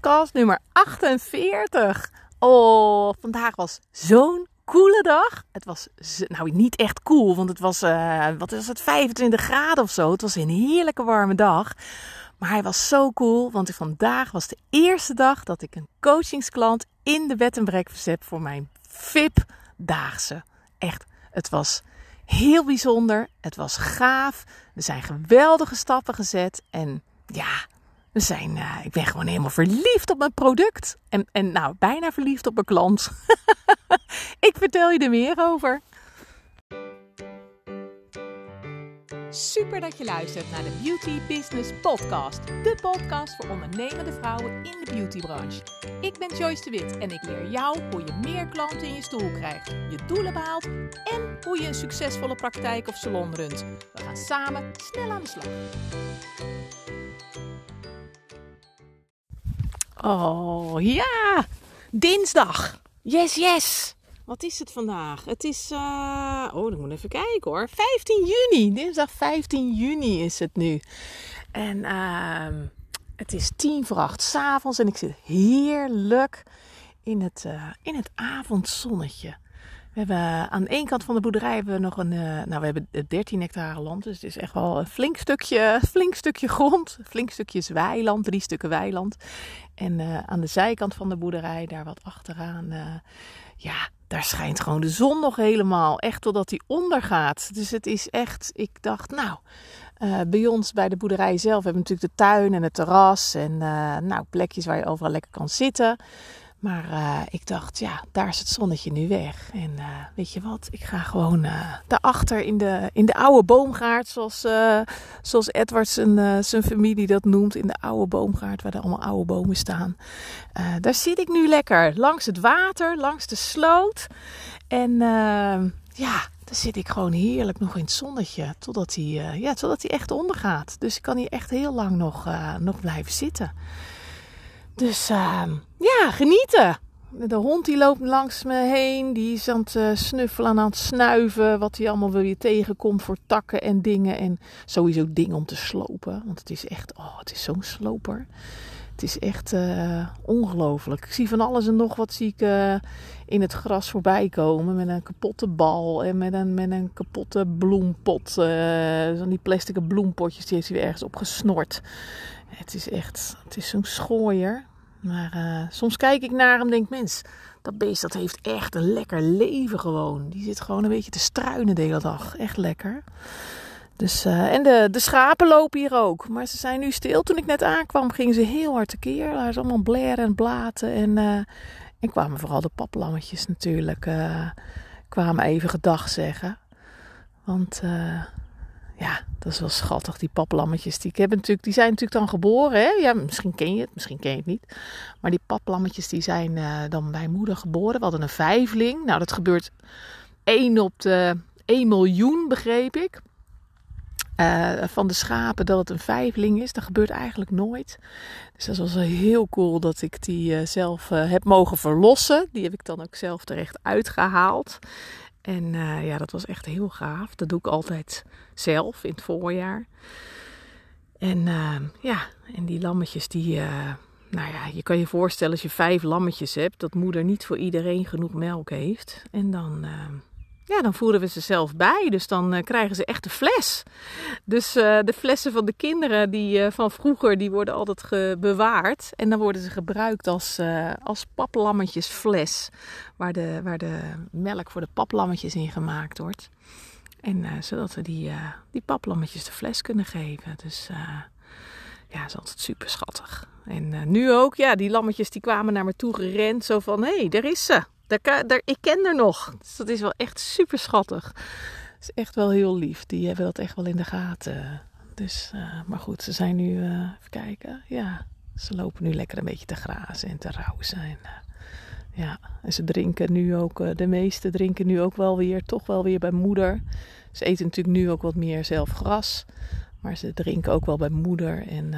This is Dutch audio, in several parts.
podcast nummer 48. Oh, vandaag was zo'n coole dag. Het was nou niet echt cool, want het was, uh, wat is het, 25 graden of zo. Het was een heerlijke warme dag. Maar hij was zo cool, want vandaag was de eerste dag dat ik een coachingsklant in de bed en breakfast heb voor mijn VIP-daagse. Echt, het was heel bijzonder. Het was gaaf. Er zijn geweldige stappen gezet. En ja, we zijn, uh, ik ben gewoon helemaal verliefd op mijn product. En, en nou, bijna verliefd op mijn klant. ik vertel je er meer over. Super dat je luistert naar de Beauty Business Podcast. De podcast voor ondernemende vrouwen in de beautybranche. Ik ben Joyce de Wit en ik leer jou hoe je meer klanten in je stoel krijgt, je doelen behaalt en hoe je een succesvolle praktijk of salon runt. We gaan samen snel aan de slag. Oh ja, dinsdag. Yes, yes. Wat is het vandaag? Het is, uh... oh, ik moet even kijken hoor. 15 juni. Dinsdag 15 juni is het nu. En uh, het is tien voor acht s'avonds en ik zit heerlijk in het, uh, in het avondzonnetje. We hebben aan één kant van de boerderij hebben we nog een, uh, nou we hebben 13 hectare land, dus het is echt wel een flink stukje, flink stukje grond, flink stukje weiland, drie stukken weiland. En aan de zijkant van de boerderij, daar wat achteraan, ja, daar schijnt gewoon de zon nog helemaal, echt totdat die ondergaat. Dus het is echt, ik dacht, nou, bij ons bij de boerderij zelf hebben we natuurlijk de tuin en het terras en nou, plekjes waar je overal lekker kan zitten. Maar uh, ik dacht, ja, daar is het zonnetje nu weg. En uh, weet je wat, ik ga gewoon uh, daarachter in de, in de oude boomgaard, zoals, zoals Edward zijn, zijn familie dat noemt. In de oude boomgaard, waar er allemaal oude bomen staan. daar zit ik nu lekker, langs het water, langs de sloot. En ja, daar zit ik gewoon heerlijk nog in het zonnetje, totdat hij, ja, totdat hij echt ondergaat. Dus ik kan hier echt heel lang nog, nog blijven zitten. Dus uh, ja, genieten. De hond die loopt langs me heen. Die is aan het uh, snuffelen en aan het snuiven. Wat hij allemaal wil je tegenkomt voor takken en dingen. En sowieso dingen om te slopen. Want het is echt, oh, het is zo'n sloper. Het is echt uh, ongelooflijk. Ik zie van alles en nog wat zie ik uh, in het gras voorbij komen. Met een kapotte bal en met een, met een kapotte bloempot. Uh, die plastic bloempotjes, die heeft hij weer ergens op gesnord. Het is echt, het is zo'n schooier. Maar uh, soms kijk ik naar hem en denk, mens, dat beest dat heeft echt een lekker leven gewoon. Die zit gewoon een beetje te struinen de hele dag. Echt lekker. Dus, uh, en de, de schapen lopen hier ook. Maar ze zijn nu stil. Toen ik net aankwam, gingen ze heel hard tekeer. Daar is allemaal blaren en blaten. En, uh, en kwamen vooral de paplammetjes natuurlijk. kwamen even gedag zeggen. Want ja, dat is wel schattig, die paplammetjes. Die, heb natuurlijk, die zijn natuurlijk dan geboren. Hè? Ja, misschien ken je het, misschien ken je het niet. Maar die paplammetjes die zijn uh, dan bij moeder geboren. We hadden een vijfling. Nou, dat gebeurt 1 op de 1 miljoen, begreep ik. Uh, van de schapen dat het een vijfling is. Dat gebeurt eigenlijk nooit. Dus dat was heel cool dat ik die uh, zelf heb mogen verlossen. Die heb ik dan ook zelf terecht uitgehaald. En uh, ja, dat was echt heel gaaf. Dat doe ik altijd zelf in het voorjaar. En uh, ja, en die lammetjes die... Uh, nou ja, je kan je voorstellen als je vijf lammetjes hebt... dat moeder niet voor iedereen genoeg melk heeft. En dan ja, dan voeren we ze zelf bij. Dus dan uh, krijgen ze echt de fles. Dus uh, de flessen van de kinderen die, uh, van vroeger, die worden altijd bewaard. En dan worden ze gebruikt als, als paplammetjesfles. Waar de, waar de melk voor de paplammetjes in gemaakt wordt. En zodat we die, die paplammetjes de fles kunnen geven. Dus ja, is altijd super schattig. En nu ook, ja, die lammetjes die kwamen naar me toe gerend. Zo van, hé, hey, daar is ze. Daar, ik ken er nog. Dus dat is wel echt super schattig. Dat is echt wel heel lief. Die hebben dat echt wel in de gaten. Dus, uh, maar goed, ze zijn nu, uh, even kijken. Ja, ze lopen nu lekker een beetje te grazen en te rauzen. En, uh, ja, en ze drinken nu ook, de meeste drinken nu ook wel weer, toch wel weer bij moeder. Ze eten natuurlijk nu ook wat meer zelf gras. Maar ze drinken ook wel bij moeder. En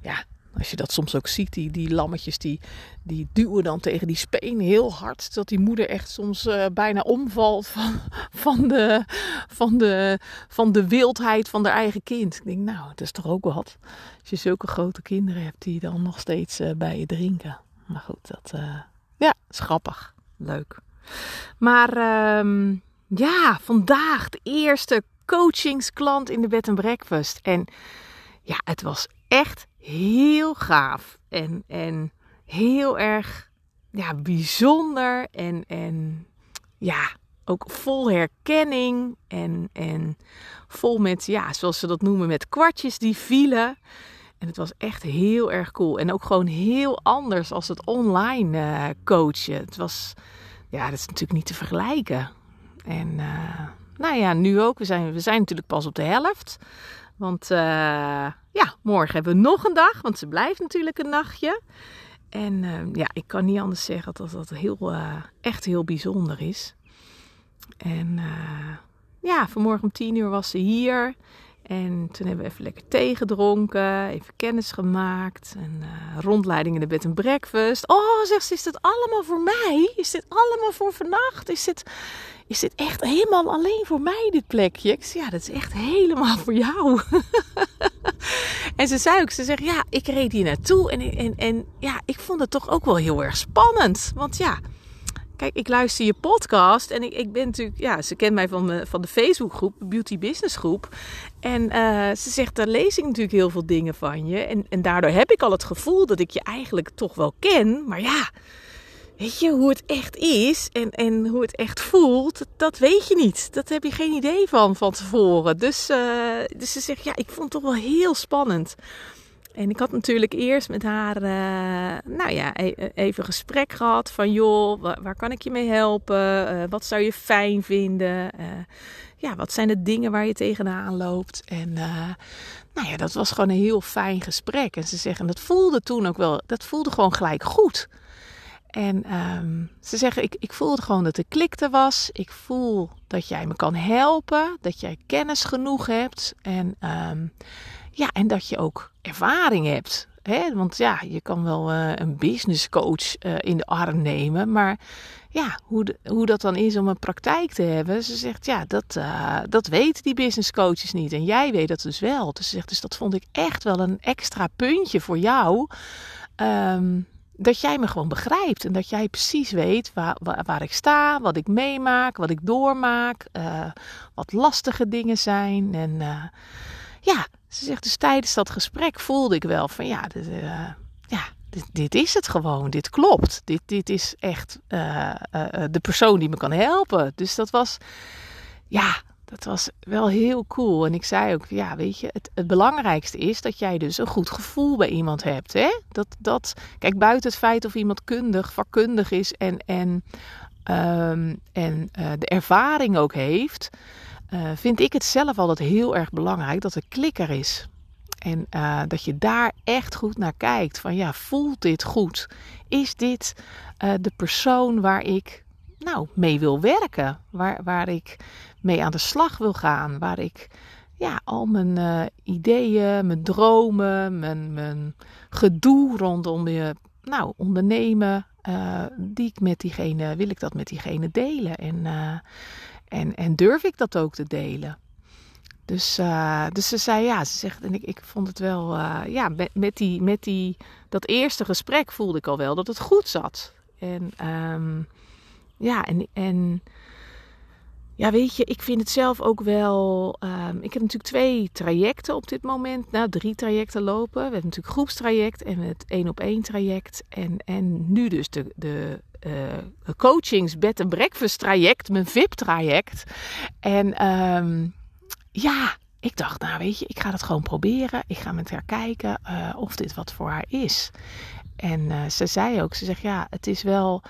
ja, Als je dat soms ook ziet, die, die lammetjes die, die duwen dan tegen die speen heel hard. Dat die moeder echt soms uh, bijna omvalt van, van, de, van, de, van de wildheid van haar eigen kind. Ik denk, nou, dat is toch ook wat. Als je zulke grote kinderen hebt die dan nog steeds uh, bij je drinken. Maar goed, dat uh, ja, is grappig. Leuk. Maar um, ja, vandaag de eerste coachingsklant in de bed and breakfast. En ja, het was echt heel gaaf. En, en heel erg ja, bijzonder. En, en ja, ook vol herkenning. En, en vol met, ja, zoals ze dat noemen, met kwartjes die vielen. En het was echt heel erg cool. En ook gewoon heel anders als het online uh, coachen. Het was, ja, dat is natuurlijk niet te vergelijken. En uh, nou ja, nu ook. We zijn, we zijn natuurlijk pas op de helft. Want uh, ja, morgen hebben we nog een dag. Want ze blijft natuurlijk een nachtje. En uh, ja, ik kan niet anders zeggen dat dat heel, uh, echt heel bijzonder is. En ja, vanmorgen om tien uur was ze hier. En toen hebben we even lekker thee gedronken, even kennis gemaakt. En uh, rondleiding in de bed en breakfast. Oh, zegt ze, is dit allemaal voor mij? Is dit allemaal voor vannacht? Is dit, is dit echt helemaal alleen voor mij, dit plekje? Ik zei, ja, dat is echt helemaal voor jou. en ze zei ook, ze zegt, ja, ik reed hier naartoe. En, en, en ja, ik vond het toch ook wel heel erg spannend. Want ja, kijk, ik luister je podcast en ik, ik ben natuurlijk, ja, ze kent mij van, de, van de Facebookgroep, Beauty Business Groep. En uh, ze zegt, daar lees ik natuurlijk heel veel dingen van je. En, en daardoor heb ik al het gevoel dat ik je eigenlijk toch wel ken. Maar ja, weet je, hoe het echt is en, en hoe het echt voelt, dat weet je niet. Dat heb je geen idee van van tevoren. Dus, uh, dus ze zegt, ja, ik vond het toch wel heel spannend. En ik had natuurlijk eerst met haar, uh, nou ja, e-, e even gesprek gehad van joh, waar, kan ik je mee helpen? Uh, wat zou je fijn vinden? Uh, ja, wat zijn de dingen waar je tegenaan loopt? En nou ja, dat was gewoon een heel fijn gesprek. En ze zeggen, dat voelde toen ook wel, dat voelde gewoon gelijk goed. En um, ze zeggen, ik, ik voelde gewoon dat er was. Ik voel dat jij me kan helpen, dat jij kennis genoeg hebt. En um, ja, en dat je ook ervaring hebt. Hè? Want ja, je kan wel uh, een business coach uh, in de arm nemen. Maar ja, hoe, hoe dat dan is om een praktijk te hebben. Ze zegt, ja, dat, uh, dat weten die business coaches niet. En jij weet dat dus wel. Dus ze zegt, dus dat vond ik echt wel een extra puntje voor jou. Um, dat jij me gewoon begrijpt. En dat jij precies weet waar, waar, waar ik sta, wat ik meemaak, wat ik doormaak. wat lastige dingen zijn. En ja, ze zegt dus tijdens dat gesprek voelde ik wel van ja, dit, uh, ja, dit, is het gewoon. Dit klopt. Dit, dit is echt uh, uh, de persoon die me kan helpen. Dus dat was, ja, dat was wel heel cool. En ik zei ook, ja, weet je, het, het belangrijkste is dat jij dus een goed gevoel bij iemand hebt. Hè? Dat, dat, kijk, buiten het feit of iemand kundig, vakkundig is en, en, um, en de ervaring ook heeft uh, vind ik het zelf altijd heel erg belangrijk dat er klikker is. En uh, dat je daar echt goed naar kijkt. Van ja, voelt dit goed? Is dit uh, de persoon waar ik nou, mee wil werken? Waar, waar ik mee aan de slag wil gaan? Waar ik ja, al mijn ideeën, mijn dromen, mijn, mijn gedoe rondom je nou, ondernemen, die ik met diegene, wil ik dat met diegene delen. En en, en durf ik dat ook te delen? Dus, uh, dus ze zei ja, ze zegt, en ik, ik vond het wel, uh, ja, met, met, die, met die, dat eerste gesprek voelde ik al wel dat het goed zat. En um, ja, en, en ja, weet je, ik vind het zelf ook wel. Um, ik heb natuurlijk twee trajecten op dit moment. Nou, drie trajecten lopen. We hebben natuurlijk groepstraject en het één op één traject. En, en nu dus de, de uh, coachings bed and breakfast traject, mijn VIP traject. En um, ja, ik dacht, nou weet je, ik ga het gewoon proberen. Ik ga met haar kijken uh, of dit wat voor haar is. En uh, ze zei ook, ze zegt ja, het is wel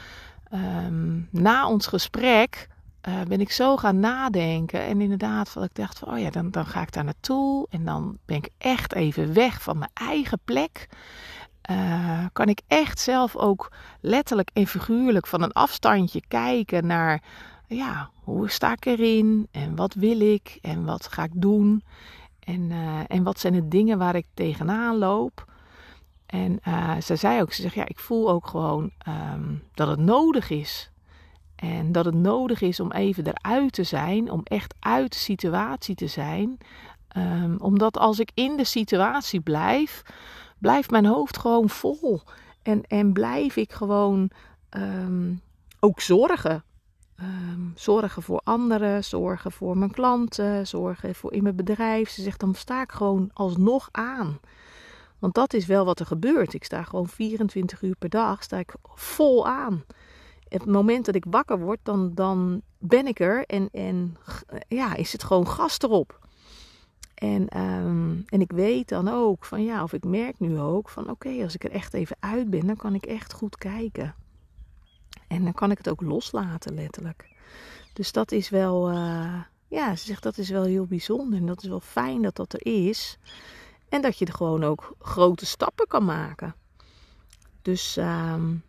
um, na ons gesprek uh, ben ik zo gaan nadenken. En inderdaad, wat ik dacht van, oh ja, dan, dan ga ik daar naartoe. En dan ben ik echt even weg van mijn eigen plek. Uh, kan ik echt zelf ook letterlijk en figuurlijk van een afstandje kijken naar, ja, hoe sta ik erin? En wat wil ik? En wat ga ik doen? En, uh, en wat zijn de dingen waar ik tegenaan loop? En uh, ze zei ook, ze zegt ja, ik voel ook gewoon ehm, dat het nodig is. En dat het nodig is om even eruit te zijn, om echt uit de situatie te zijn. Um, omdat als ik in de situatie blijf, blijft mijn hoofd gewoon vol. En, en blijf ik gewoon um, ook zorgen. Um, zorgen voor anderen, zorgen voor mijn klanten, zorgen voor in mijn bedrijf. Ze zegt, dan sta ik gewoon alsnog aan. Want dat is wel wat er gebeurt. Ik sta gewoon 24 uur per dag, sta ik vol aan. Het moment dat ik wakker word, dan, dan ben ik er en, en ja, is het gewoon gas erop. En, um, en ik weet dan ook van ja, of ik merk nu ook van oké, als ik er echt even uit ben, dan kan ik echt goed kijken. En dan kan ik het ook loslaten, letterlijk. Dus dat is wel, uh, ja, ze zegt dat is wel heel bijzonder. En dat is wel fijn dat dat er is. En dat je er gewoon ook grote stappen kan maken. Dus, um,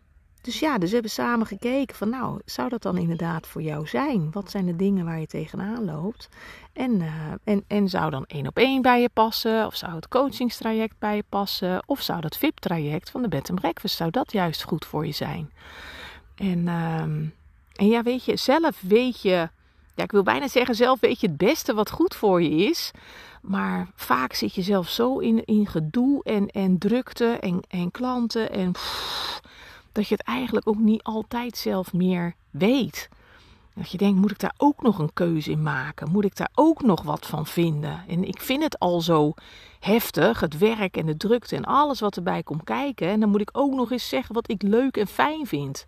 dus ja, dus we hebben samen gekeken van nou, zou dat dan inderdaad voor jou zijn? Wat zijn de dingen waar je tegenaan loopt? En, uh, en, en zou dan één op één bij je passen? Of zou het coachingstraject bij je passen? Of zou dat VIP-traject van de Bed Breakfast, zou dat juist goed voor je zijn? En, um, en ja, weet je, zelf weet je, ja, ik wil bijna zeggen, zelf weet je het beste wat goed voor je is. Maar vaak zit je zelf zo in, in gedoe en, en drukte en, en klanten en dat je het eigenlijk ook niet altijd zelf meer weet. Dat je denkt, moet ik daar ook nog een keuze in maken? Moet ik daar ook nog wat van vinden? En ik vind het al zo heftig, het werk en de drukte en alles wat erbij komt kijken. En dan moet ik ook nog eens zeggen wat ik leuk en fijn vind.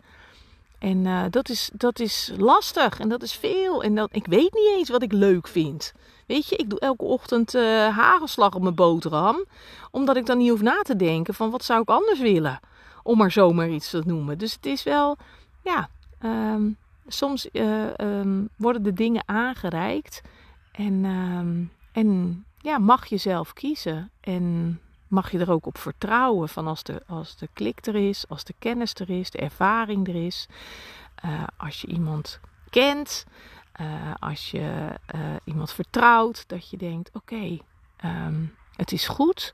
En uh, dat, is, dat is lastig en dat is veel. En dat, ik weet niet eens wat ik leuk vind. Weet je, ik doe elke ochtend uh, hagelslag op mijn boterham. Omdat ik dan niet hoef na te denken van wat zou ik anders willen. Om maar zomaar iets te noemen. Dus het is wel, ja, um, soms uh, um, worden de dingen aangereikt. En, um, en ja, mag je zelf kiezen. En mag je er ook op vertrouwen van als de, als de klik er is, als de kennis er is, de ervaring er is. Uh, als je iemand kent, uh, als je iemand vertrouwt, dat je denkt: oké, het is goed.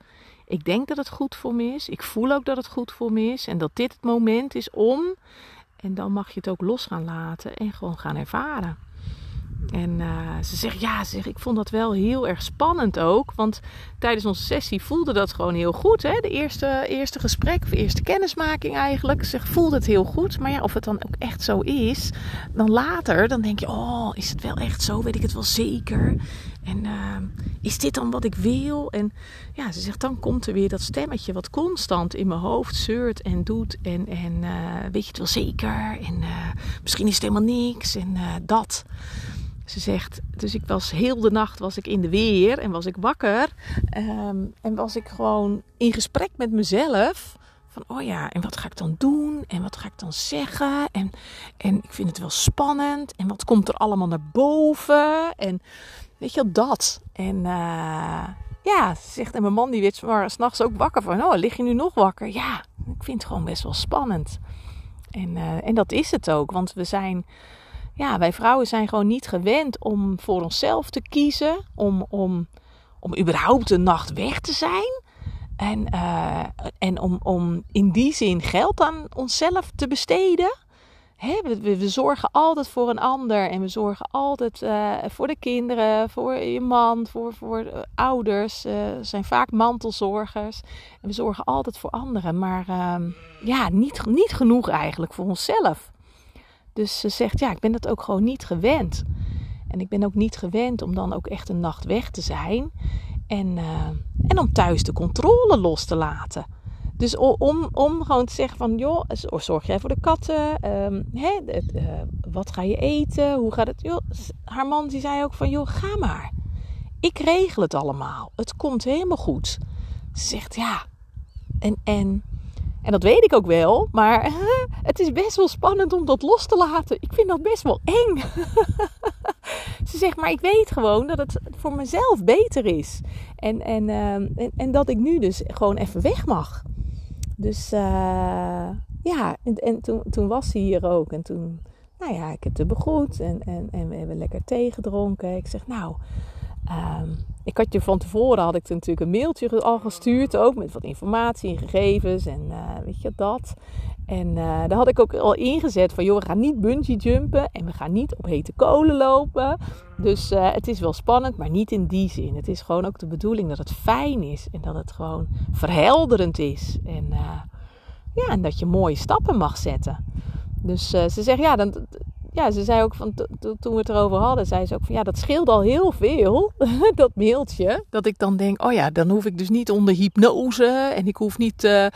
Ik denk dat het goed voor me is. Ik voel ook dat het goed voor me is. En dat dit het moment is om. En dan mag je het ook los gaan laten en gewoon gaan ervaren. En uh, ze zegt, ja, ze ik vond dat wel heel erg spannend ook. Want tijdens onze sessie voelde dat gewoon heel goed. Hè? De eerste, eerste gesprek, of eerste kennismaking eigenlijk. Ze voelde het heel goed. Maar ja, of het dan ook echt zo is. Dan later, dan denk je, oh, is het wel echt zo? Weet ik het wel zeker? En uh, is dit dan wat ik wil? En ja, ze zegt, dan komt er weer dat stemmetje wat constant in mijn hoofd zeurt en doet. En, en uh, weet je het wel zeker? En misschien is het helemaal niks. En dat. Ze zegt, dus ik was heel de nacht was ik in de weer en was ik wakker. Um, en was ik gewoon in gesprek met mezelf. Van, oh ja, en wat ga ik dan doen? En wat ga ik dan zeggen? En, en ik vind het wel spannend. En wat komt er allemaal naar boven? En weet je dat. En uh, ja, ze zegt, en mijn man die werd s'nachts ook wakker van, oh, lig je nu nog wakker? Ja, ik vind het gewoon best wel spannend. En, uh, en dat is het ook, want we zijn ja, wij vrouwen zijn gewoon niet gewend om voor onszelf te kiezen. Om, om, om überhaupt een nacht weg te zijn. En, uh, en om, om in die zin geld aan onszelf te besteden. We, zorgen altijd voor een ander. En we zorgen altijd uh, voor de kinderen, voor je man, voor, voor ouders. Uh, zijn vaak mantelzorgers. En we zorgen altijd voor anderen. Maar uh, ja, niet, niet genoeg eigenlijk voor onszelf. Dus ze zegt, ja, ik ben dat ook gewoon niet gewend. En ik ben ook niet gewend om dan ook echt een nacht weg te zijn. En, en om thuis de controle los te laten. Dus om, om gewoon te zeggen van, joh, zorg jij voor de katten? Um, hè, uh, wat ga je eten? Hoe gaat het? Joh, haar man die zei ook van, joh, ga maar. Ik regel het allemaal. Het komt helemaal goed. Ze zegt, ja. En, en en dat weet ik ook wel, maar het is best wel spannend om dat los te laten. Ik vind dat best wel eng. Ze zegt, maar ik weet gewoon dat het voor mezelf beter is. En, en, uh, en, en, dat ik nu dus gewoon even weg mag. Dus uh, ja, en, en toen, toen was ze hier ook. En toen, nou ja, ik heb het begroet en, en, en we hebben lekker thee gedronken. Ik zeg, nou, Ehm, ik had je van tevoren had ik natuurlijk een mailtje al gestuurd, ook met wat informatie en gegevens en uh, weet je dat. En uh, daar had ik ook al ingezet van, joh, we gaan niet bungee jumpen en we gaan niet op hete kolen lopen. Dus uh, het is wel spannend, maar niet in die zin. Het is gewoon ook de bedoeling dat het fijn is en dat het gewoon verhelderend is. En, ja, en dat je mooie stappen mag zetten. Dus ze zegt, ja, dan, ja, ze zei ook van toen we het erover hadden, zei ze ook van ja, dat scheelt al heel veel, dat mailtje. Dat ik dan denk, oh ja, dan hoef ik dus niet onder hypnose en ik hoef niet uh,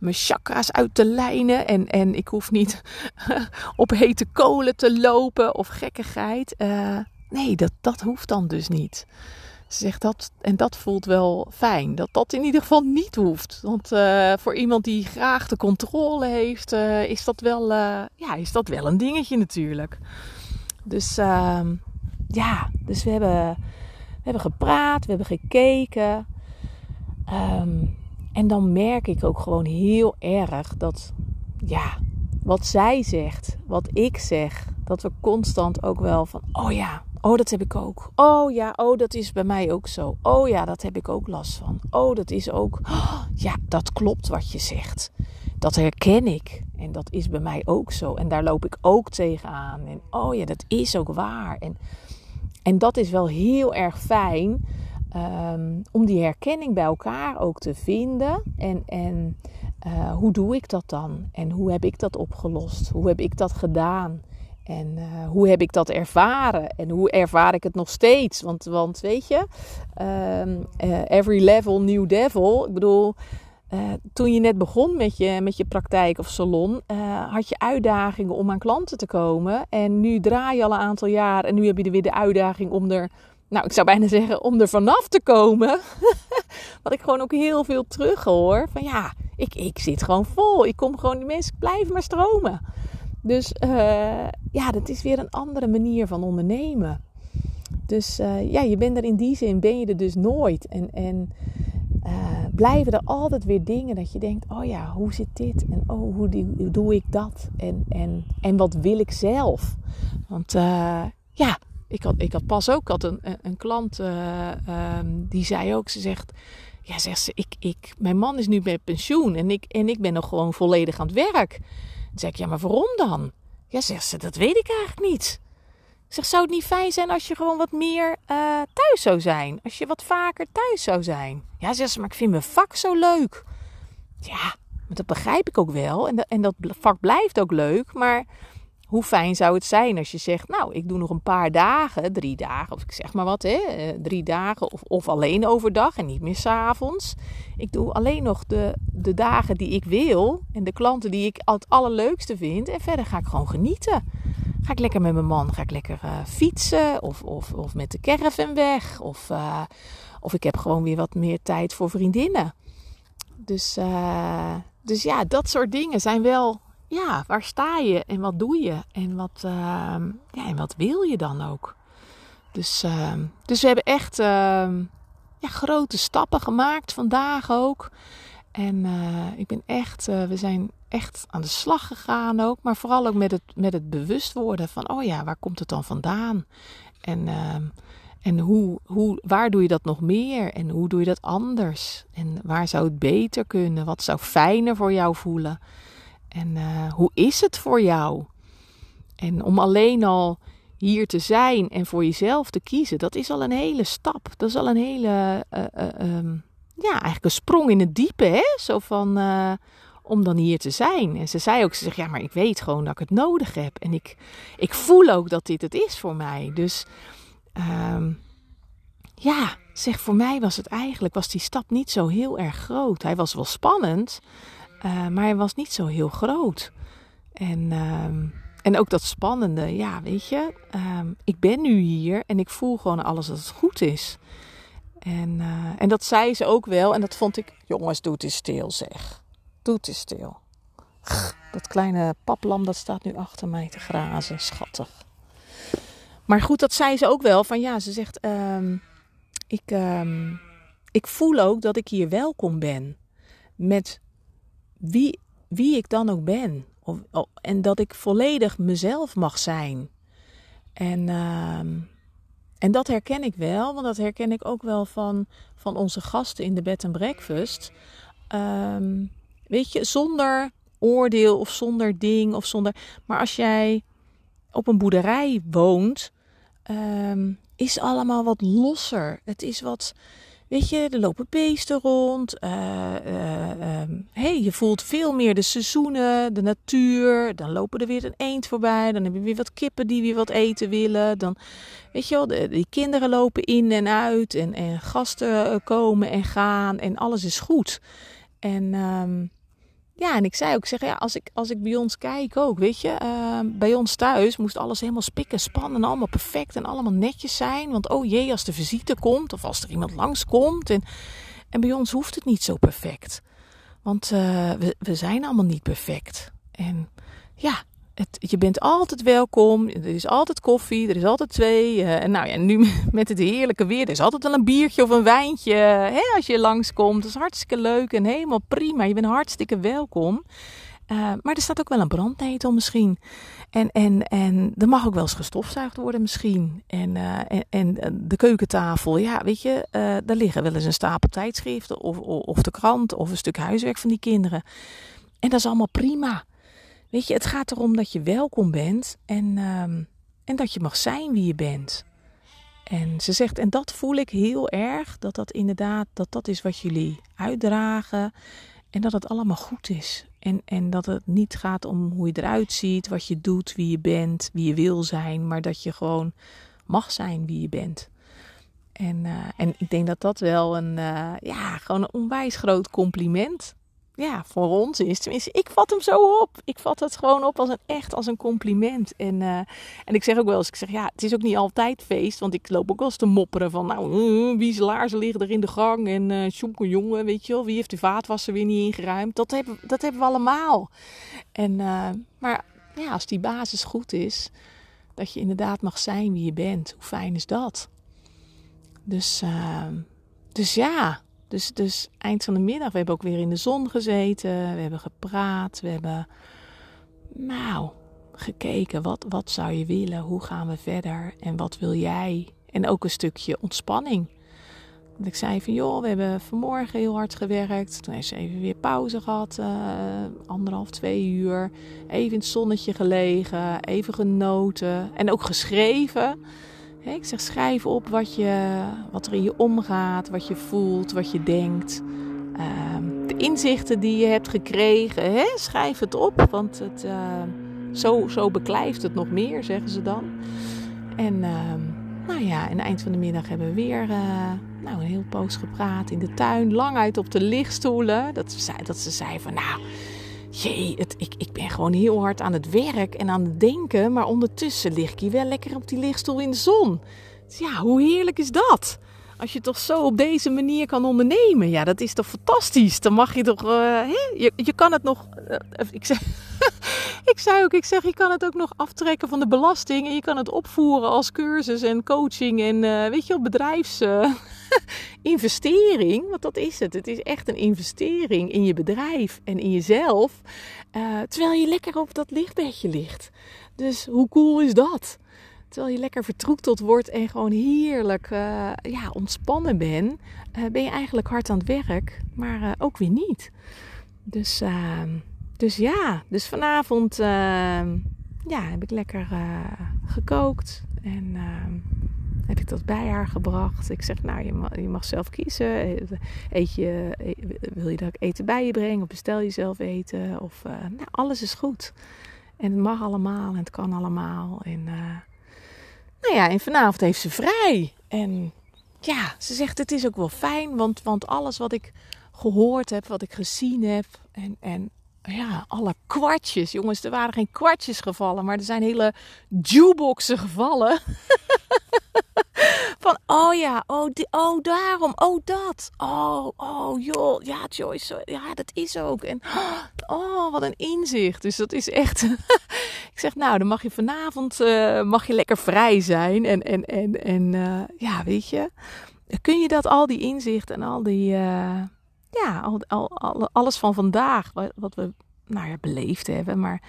mijn chakra's uit te lijnen en, en ik hoef niet op hete kolen te lopen of gekkigheid. Uh, nee, dat, dat hoeft dan dus niet. Ze zegt dat, en dat voelt wel fijn, dat dat in ieder geval niet hoeft. Want uh, voor iemand die graag de controle heeft, uh, is, dat wel, uh, ja, is dat wel een dingetje natuurlijk. Dus ehm, ja, dus we hebben, we hebben gepraat, we hebben gekeken. Um, en dan merk ik ook gewoon heel erg dat, ja, wat zij zegt, wat ik zeg, dat we constant ook wel van, oh ja, Oh, dat heb ik ook. Oh ja, oh, dat is bij mij ook zo. Oh ja, dat heb ik ook last van. Oh, dat is ook. ja, dat klopt wat je zegt. Dat herken ik. En dat is bij mij ook zo. En daar loop ik ook tegenaan. En oh ja, dat is ook waar. En, en dat is wel heel erg fijn. Um, om die herkenning bij elkaar ook te vinden. En, en uh, hoe doe ik dat dan? En hoe heb ik dat opgelost? Hoe heb ik dat gedaan? En uh, hoe heb ik dat ervaren? En hoe ervaar ik het nog steeds? Want, want weet je, um, uh, every level new devil. Ik bedoel, uh, toen je net begon met je, met je praktijk of salon, had je uitdagingen om aan klanten te komen. En nu draai je al een aantal jaar en nu heb je weer de uitdaging om er, nou ik zou bijna zeggen, om er vanaf te komen. Wat ik gewoon ook heel veel terug hoor. Van ja, ik, ik zit gewoon vol. Ik kom gewoon, die mensen blijven maar stromen. Dus uh, ja, dat is weer een andere manier van ondernemen. Dus uh, ja, je bent er in die zin, ben je er dus nooit. En, en uh, blijven er altijd weer dingen dat je denkt, oh ja, hoe zit dit? En oh, hoe, doe ik dat? En, en, en wat wil ik zelf? Want ja, ik had, ik had pas ook had een, een klant um, die zei ook, ze zegt... Ja, zegt ze, ik, ik, mijn man is nu met pensioen en ik, en ik ben nog gewoon volledig aan het werk. Dan zeg ik, ja, maar waarom dan? Ja, zegt ze, dat weet ik eigenlijk niet. Zeg, zou het niet fijn zijn als je gewoon wat meer uh, thuis zou zijn? Als je wat vaker thuis zou zijn? Ja, zegt ze, maar ik vind mijn vak zo leuk. Ja, dat begrijp ik ook wel. En, en dat vak blijft ook leuk. Maar hoe fijn zou het zijn als je zegt, nou, ik doe nog een paar dagen, drie dagen, of ik zeg maar wat, hè, eh, drie dagen, of, of alleen overdag en niet meer s'avonds. Ik doe alleen nog de, de dagen die ik wil en de klanten die ik het allerleukste vind. En verder ga ik gewoon genieten. Ga ik lekker met mijn man, ga ik lekker uh, fietsen of, of, of met de caravan weg. Of, uh, of ik heb gewoon weer wat meer tijd voor vriendinnen. Dus, dus ja, dat soort dingen zijn wel ja, waar sta je en wat doe je en wat, uh, ja, en wat wil je dan ook? Dus, uh, dus we hebben echt uh, ja, grote stappen gemaakt vandaag ook. En eh, ik ben echt, eh, we zijn echt aan de slag gegaan ook. Maar vooral ook met het, met het bewust worden van, oh ja, waar komt het dan vandaan? En, ehm, en hoe, hoe, waar doe je dat nog meer? En hoe doe je dat anders? En waar zou het beter kunnen? Wat zou fijner voor jou voelen? En uh, hoe is het voor jou? En om alleen al hier te zijn en voor jezelf te kiezen, dat is al een hele stap. Dat is al een hele, uh, uh, um, ja, eigenlijk een sprong in het diepe, hè? Zo van, om dan hier te zijn. En ze zei ook, ze zegt, ja, maar ik weet gewoon dat ik het nodig heb. En ik, ik voel ook dat dit het is voor mij. Dus, um, ja, zeg, voor mij was het eigenlijk, was die stap niet zo heel erg groot. Hij was wel spannend, uh, maar hij was niet zo heel groot. En, uh, en ook dat spannende, ja, weet je, uh, ik ben nu hier en ik voel gewoon alles dat het goed is. En, uh, en dat zei ze ook wel en dat vond ik, jongens, doe het eens stil zeg. Doe het eens stil. Dat kleine paplam dat staat nu achter mij te grazen, schattig. Maar goed, dat zei ze ook wel van ja, ze zegt, ehm, ik, ehm, ik voel ook dat ik hier welkom ben. Met wie, wie ik dan ook ben. Of, en dat ik volledig mezelf mag zijn. En, uh, en dat herken ik wel, want dat herken ik ook wel van, van onze gasten in de bed and breakfast. Ehm, weet je, zonder oordeel of zonder ding of zonder. Maar als jij op een boerderij woont, um, is allemaal wat losser. Het is wat. Weet je, er lopen beesten rond. Uh, hey, je voelt veel meer de seizoenen, de natuur. Dan lopen er weer een eend voorbij. Dan heb je weer wat kippen die weer wat eten willen. Dan, weet je wel, de, die kinderen lopen in en uit. En, en gasten eh, komen en gaan. En alles is goed. En um, ja, en ik zei ook, zeg, ja, als ik, als ik bij ons kijk ook, weet je, uh, bij ons thuis moest alles helemaal spikken, spannen, allemaal perfect en allemaal netjes zijn. Want oh jee, als de visite komt of als er iemand langskomt. En, en bij ons hoeft het niet zo perfect. Want uh, we, we zijn allemaal niet perfect. En ja, het, je bent altijd welkom. Er is altijd koffie. Er is altijd twee. Uh, en nou ja, nu met het heerlijke weer. Er is altijd wel een biertje of een wijntje. Als je langskomt. Dat is hartstikke leuk en helemaal prima. Je bent hartstikke welkom. Uh, maar er staat ook wel een brandnetel misschien. En, en, en er mag ook wel eens gestofzuigd worden misschien. En, uh, en, de keukentafel, ja, weet je, daar liggen wel eens een stapel tijdschriften of, of, of de krant of een stuk huiswerk van die kinderen. En dat is allemaal prima. Weet je, het gaat erom dat je welkom bent en, um, en dat je mag zijn wie je bent. En ze zegt, en dat voel ik heel erg, dat dat inderdaad, dat dat is wat jullie uitdragen. En dat het allemaal goed is. En, en dat het niet gaat om hoe je eruit ziet, wat je doet, wie je bent, wie je wil zijn. Maar dat je gewoon mag zijn wie je bent. En, uh, en ik denk dat dat wel een, uh, ja, gewoon een onwijs groot compliment ja, voor ons is. Tenminste, ik vat hem zo op. Ik vat het gewoon op als een echt als een compliment. En, uh, en ik zeg ook wel eens, ik zeg ja, het is ook niet altijd feest. Want ik loop ook wel eens te mopperen van, nou, uh, wie zijn laarzen liggen er in de gang. En uh, jongen, weet je wel, wie heeft de vaatwasser weer niet ingeruimd. Dat hebben, dat hebben we allemaal. En, maar ja, als die basis goed is, dat je inderdaad mag zijn wie je bent. Hoe fijn is dat? Dus, dus ja, dus, dus eind van de middag, we hebben ook weer in de zon gezeten. We hebben gepraat. We hebben, nou, gekeken. Wat, wat zou je willen? Hoe gaan we verder? En wat wil jij? En ook een stukje ontspanning. Want ik zei van, joh, we hebben vanmorgen heel hard gewerkt. Toen heeft ze even weer pauze gehad. Uh, anderhalf, twee uur. Even in het zonnetje gelegen. Even genoten. En ook geschreven. Ik zeg schrijf op wat, je, wat er in je omgaat, wat je voelt, wat je denkt. Uh, de inzichten die je hebt gekregen, schrijf het op, want het, uh, zo, zo beklijft het nog meer, zeggen ze dan. En uh, nou ja, aan het eind van de middag hebben we weer uh, nou, een heel poos gepraat in de tuin, lang uit op de lichtstoelen. Dat, ze, dat ze zei van nou jee, het, ik, ik ben gewoon heel hard aan het werk en aan het denken. Maar ondertussen lig ik hier wel lekker op die lichtstoel in de zon. Dus ja, hoe heerlijk is dat? Als je toch zo op deze manier kan ondernemen. Ja, dat is toch fantastisch. Dan mag je toch... Uh, hè? Je, je kan het nog... Uh, ik, zeg, ik zei ook, ik zeg, je kan het ook nog aftrekken van de belasting. En je kan het opvoeren als cursus en coaching en uh, weet je wel, bedrijfs investering, want dat is het. Het is echt een investering in je bedrijf en in jezelf. Uh, terwijl je lekker op dat lichtbedje ligt. Dus hoe cool is dat? Terwijl je lekker vertroeteld wordt en gewoon heerlijk uh, ja, ontspannen bent, uh, ben je eigenlijk hard aan het werk, maar ook weer niet. Dus, ehm, dus ja, dus vanavond ehm, ja, heb ik lekker gekookt en ehm, heb ik dat bij haar gebracht. Ik zeg, nou, je mag, je mag zelf kiezen. Eet je, wil je dat ik eten bij je breng? Of bestel je zelf eten? Of, uh, nou, alles is goed. En het mag allemaal en het kan allemaal. En, uh, nou ja, en vanavond heeft ze vrij. En ja, ze zegt, het is ook wel fijn. Want, want alles wat ik gehoord heb, wat ik gezien heb... En, en ja, alle kwartjes. Jongens, er waren geen kwartjes gevallen, maar er zijn hele jukeboxen gevallen. Oh ja, oh, die, oh daarom, oh dat. Oh, oh joh, ja Joyce, ja dat is ook. En oh, wat een inzicht. Dus dat is echt... ik zeg, nou, dan mag je vanavond uh, mag je lekker vrij zijn. En, en, en, en uh, ja, weet je. Kun je dat, al die inzichten en al die... Uh, ja, al, al, alles van vandaag, wat, wat we nou ja, beleefd hebben. Maar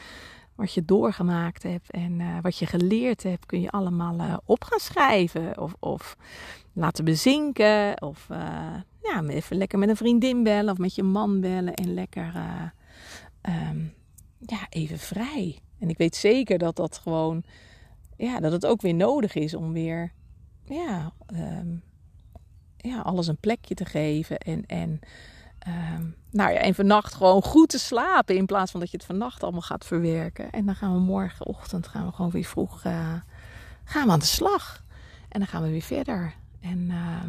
wat je doorgemaakt hebt en eh, wat je geleerd hebt, kun je allemaal uh, op gaan schrijven. Of, of laten bezinken. Of uh, ja, even lekker met een vriendin bellen of met je man bellen. En lekker um, ja, even vrij. En ik weet zeker dat dat gewoon, ja, dat het ook weer nodig is om weer, ja, um, ja alles een plekje te geven. En, en um, nou ja, en vannacht gewoon goed te slapen. In plaats van dat je het vannacht allemaal gaat verwerken. En dan gaan we morgenochtend gaan we gewoon weer vroeg uh, gaan we aan de slag. En dan gaan we weer verder. En uh,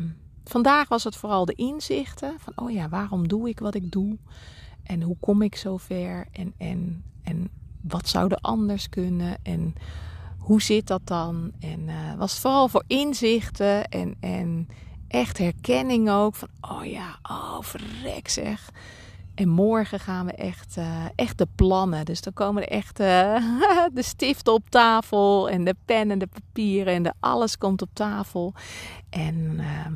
vandaag was het vooral de inzichten. Van oh ja, waarom doe ik wat ik doe? En hoe kom ik zo ver? En, en, en wat zou er anders kunnen? En hoe zit dat dan? En uh, was het vooral voor inzichten en, en echt herkenning ook. Van, oh ja, oh verrek zeg. En morgen gaan we echt, uh, echt de plannen. Dus dan komen er echt uh, de stiften op tafel. En de pen en de papieren. En de alles komt op tafel. En uh,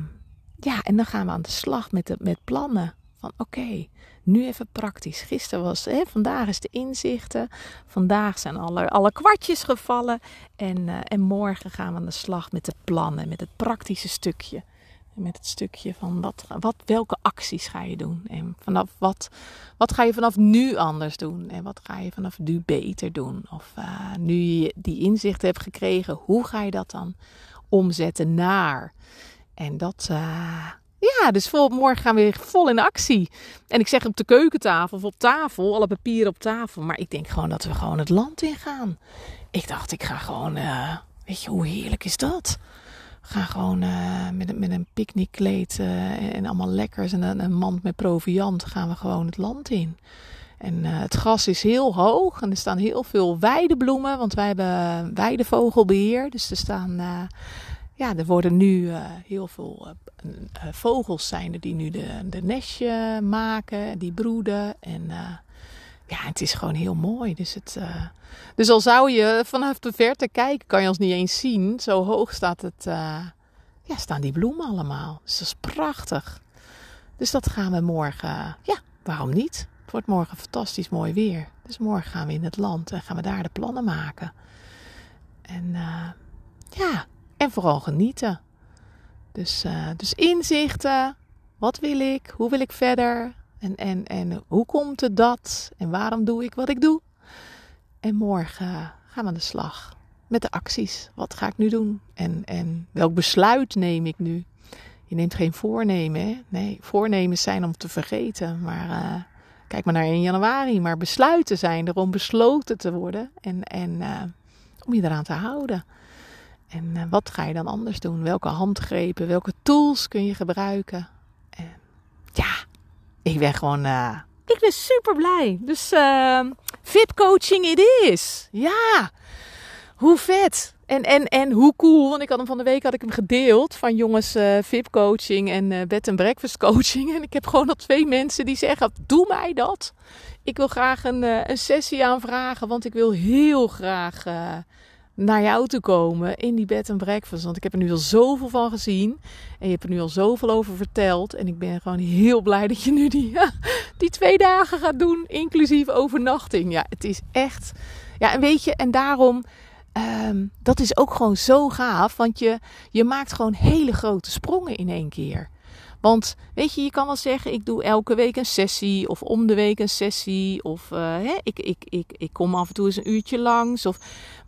ja, en dan gaan we aan de slag met, de, met plannen. Van oké, nu even praktisch. Gisteren was, hè, vandaag is de inzichten. Vandaag zijn alle, alle kwartjes gevallen. En, uh, en morgen gaan we aan de slag met de plannen. Met het praktische stukje met het stukje van wat, wat, welke acties ga je doen? En vanaf wat, wat ga je vanaf nu anders doen? En wat ga je vanaf nu beter doen? Of uh, nu je die inzicht hebt gekregen, hoe ga je dat dan omzetten naar? En dat, uh, ja, dus morgen gaan we weer vol in actie. En ik zeg op de keukentafel of op tafel, alle papieren op tafel. Maar ik denk gewoon dat we gewoon het land in gaan. Ik dacht, ik ga gewoon, uh, weet je, hoe heerlijk is dat? Ga gewoon uh, met, met een picknickkleed uh, en allemaal lekkers en een, een, mand met proviant gaan we gewoon het land in. En uh, het gras is heel hoog en er staan heel veel weidebloemen, want wij hebben weidevogelbeheer. Dus er staan, ja, er worden nu heel veel vogels zijn er die nu de, de nestje maken, die broeden en ja, het is gewoon heel mooi. Dus, het, uh... dus al zou je vanaf de verte kijken, kan je ons niet eens zien. Zo hoog staat het, uh... ja, staan die bloemen allemaal. Dus dat is prachtig. Dus dat gaan we morgen, ja, waarom niet? Het wordt morgen fantastisch mooi weer. Dus morgen gaan we in het land en gaan we daar de plannen maken. En uh... ja, en vooral genieten. Dus, dus inzichten. Wat wil ik? Hoe wil ik verder? En, en, en hoe komt het dat? En waarom doe ik wat ik doe? En morgen gaan we aan de slag met de acties. Wat ga ik nu doen? En, en welk besluit neem ik nu? Je neemt geen voornemen. Hè? Nee, voornemens zijn om te vergeten. Maar uh, kijk maar naar 1 januari. Maar besluiten zijn er om besloten te worden. En, en uh, om je eraan te houden. En uh, wat ga je dan anders doen? Welke handgrepen, welke tools kun je gebruiken? En ja, ik ben gewoon, uh, ik ben super blij. Dus uh, VIP coaching it is. Ja, hoe vet. En, en, en hoe cool, want ik had hem van de week had ik hem gedeeld van jongens uh, VIP coaching en uh, bed en breakfast coaching. En ik heb gewoon al twee mensen die zeggen, doe mij dat. Ik wil graag een, een sessie aanvragen, want ik wil heel graag naar jou te komen in die bed en breakfast. Want ik heb er nu al zoveel van gezien. En je hebt er nu al zoveel over verteld. En ik ben gewoon heel blij dat je nu die, die twee dagen gaat doen. Inclusief overnachting. Ja, het is echt. Ja, en weet je, en daarom. Um, dat is ook gewoon zo gaaf. Want je, je maakt gewoon hele grote sprongen in één keer. Want weet je, je kan wel zeggen: ik doe elke week een sessie, of om de week een sessie, of uh, hè, ik, ik, ik, ik kom af en toe eens een uurtje langs. Of,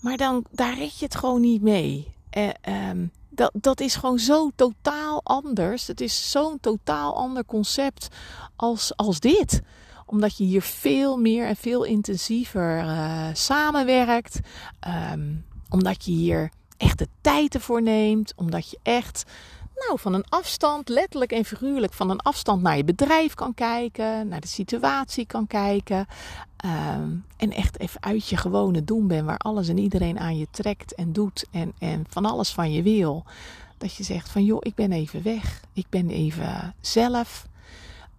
maar dan, daar red je het gewoon niet mee. Eh, um, dat, dat is gewoon zo totaal anders. Het is zo'n totaal ander concept als, als dit omdat je hier veel meer en veel intensiever uh, samenwerkt. Um, omdat je hier echt de tijd ervoor neemt. Omdat je echt nou, van een afstand, letterlijk en figuurlijk, van een afstand naar je bedrijf kan kijken, naar de situatie kan kijken. Um, en echt even uit je gewone doen ben, waar alles en iedereen aan je trekt en doet en, en van alles van je wil. Dat je zegt van joh, ik ben even weg. Ik ben even zelf.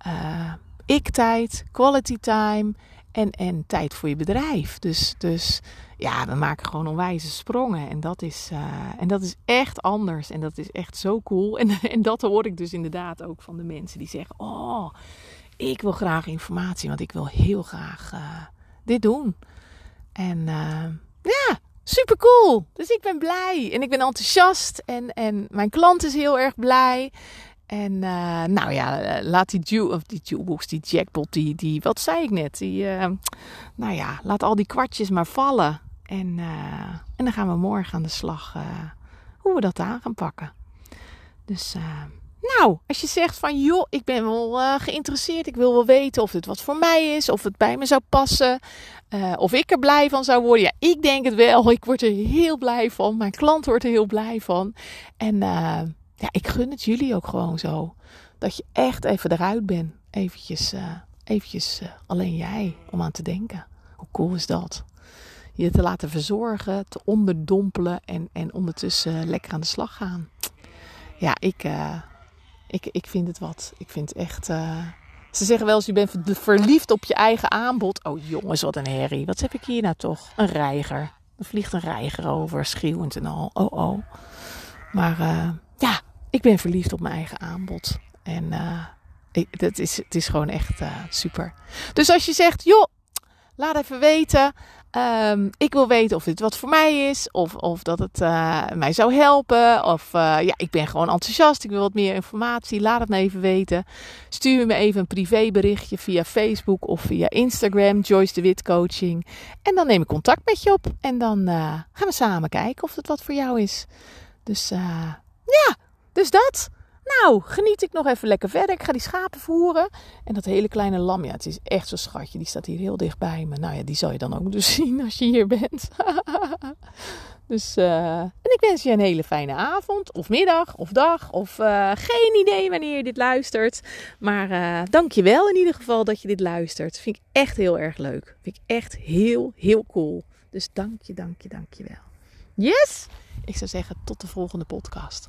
Uh, ik tijd, quality time en, en tijd voor je bedrijf. Dus, dus ja, we maken gewoon onwijze sprongen. En dat is, uh, en dat is echt anders. En dat is echt zo cool. En, en dat hoor ik dus inderdaad ook van de mensen die zeggen: Oh, ik wil graag informatie, want ik wil heel graag uh, dit doen. En uh, ja, super cool. Dus ik ben blij en ik ben enthousiast en, en mijn klant is heel erg blij. En uh, nou ja, laat die, dew, of die jewelbox, die jackpot, die, die, wat zei ik net? Die, uh, nou ja, laat al die kwartjes maar vallen. En, en dan gaan we morgen aan de slag hoe we dat aan gaan pakken. Dus nou, als je zegt van joh, ik ben wel geïnteresseerd, ik wil wel weten of dit wat voor mij is, of het bij me zou passen, of ik er blij van zou worden. Ja, ik denk het wel. Ik word er heel blij van. Mijn klant wordt er heel blij van. En ja, ik gun het jullie ook gewoon zo. Dat je echt even eruit bent. Eventjes, eventjes alleen jij om aan te denken. Hoe cool is dat? Je te laten verzorgen, te onderdompelen en, en ondertussen lekker aan de slag gaan. Ja, ik ik, ik vind het wat. Ik vind echt. Ze zeggen wel eens: je bent verliefd op je eigen aanbod. Oh jongens, wat een herrie. Wat heb ik hier nou toch? Een reiger. Er vliegt een reiger over, schreeuwend en al. Oh oh. Maar ja, ik ben verliefd op mijn eigen aanbod. En uh, ik, dat is, het is gewoon echt super. Dus als je zegt: joh, laat even weten. Um, ik wil weten of dit wat voor mij is, of, of dat het uh, mij zou helpen. Of ja, ik ben gewoon enthousiast, ik wil wat meer informatie. Laat het me even weten. Stuur me even een privéberichtje via Facebook of via Instagram, Joyce de Wit Coaching. En dan neem ik contact met je op en dan gaan we samen kijken of het wat voor jou is. Dus ja, dus dat. Nou, geniet ik nog even lekker verder. Ik ga die schapen voeren. En dat hele kleine lam, ja, het is echt zo'n schatje. Die staat hier heel dichtbij me. Nou ja, die zal je dan ook dus zien als je hier bent. dus, uh, en ik wens je een hele fijne avond, of middag, of dag, of uh, geen idee wanneer je dit luistert. Maar uh, dank je wel in ieder geval dat je dit luistert. Vind ik echt heel erg leuk. Vind ik echt heel, heel cool. Dus dank je, dank je, dank je wel. Yes! Ik zou zeggen, tot de volgende podcast.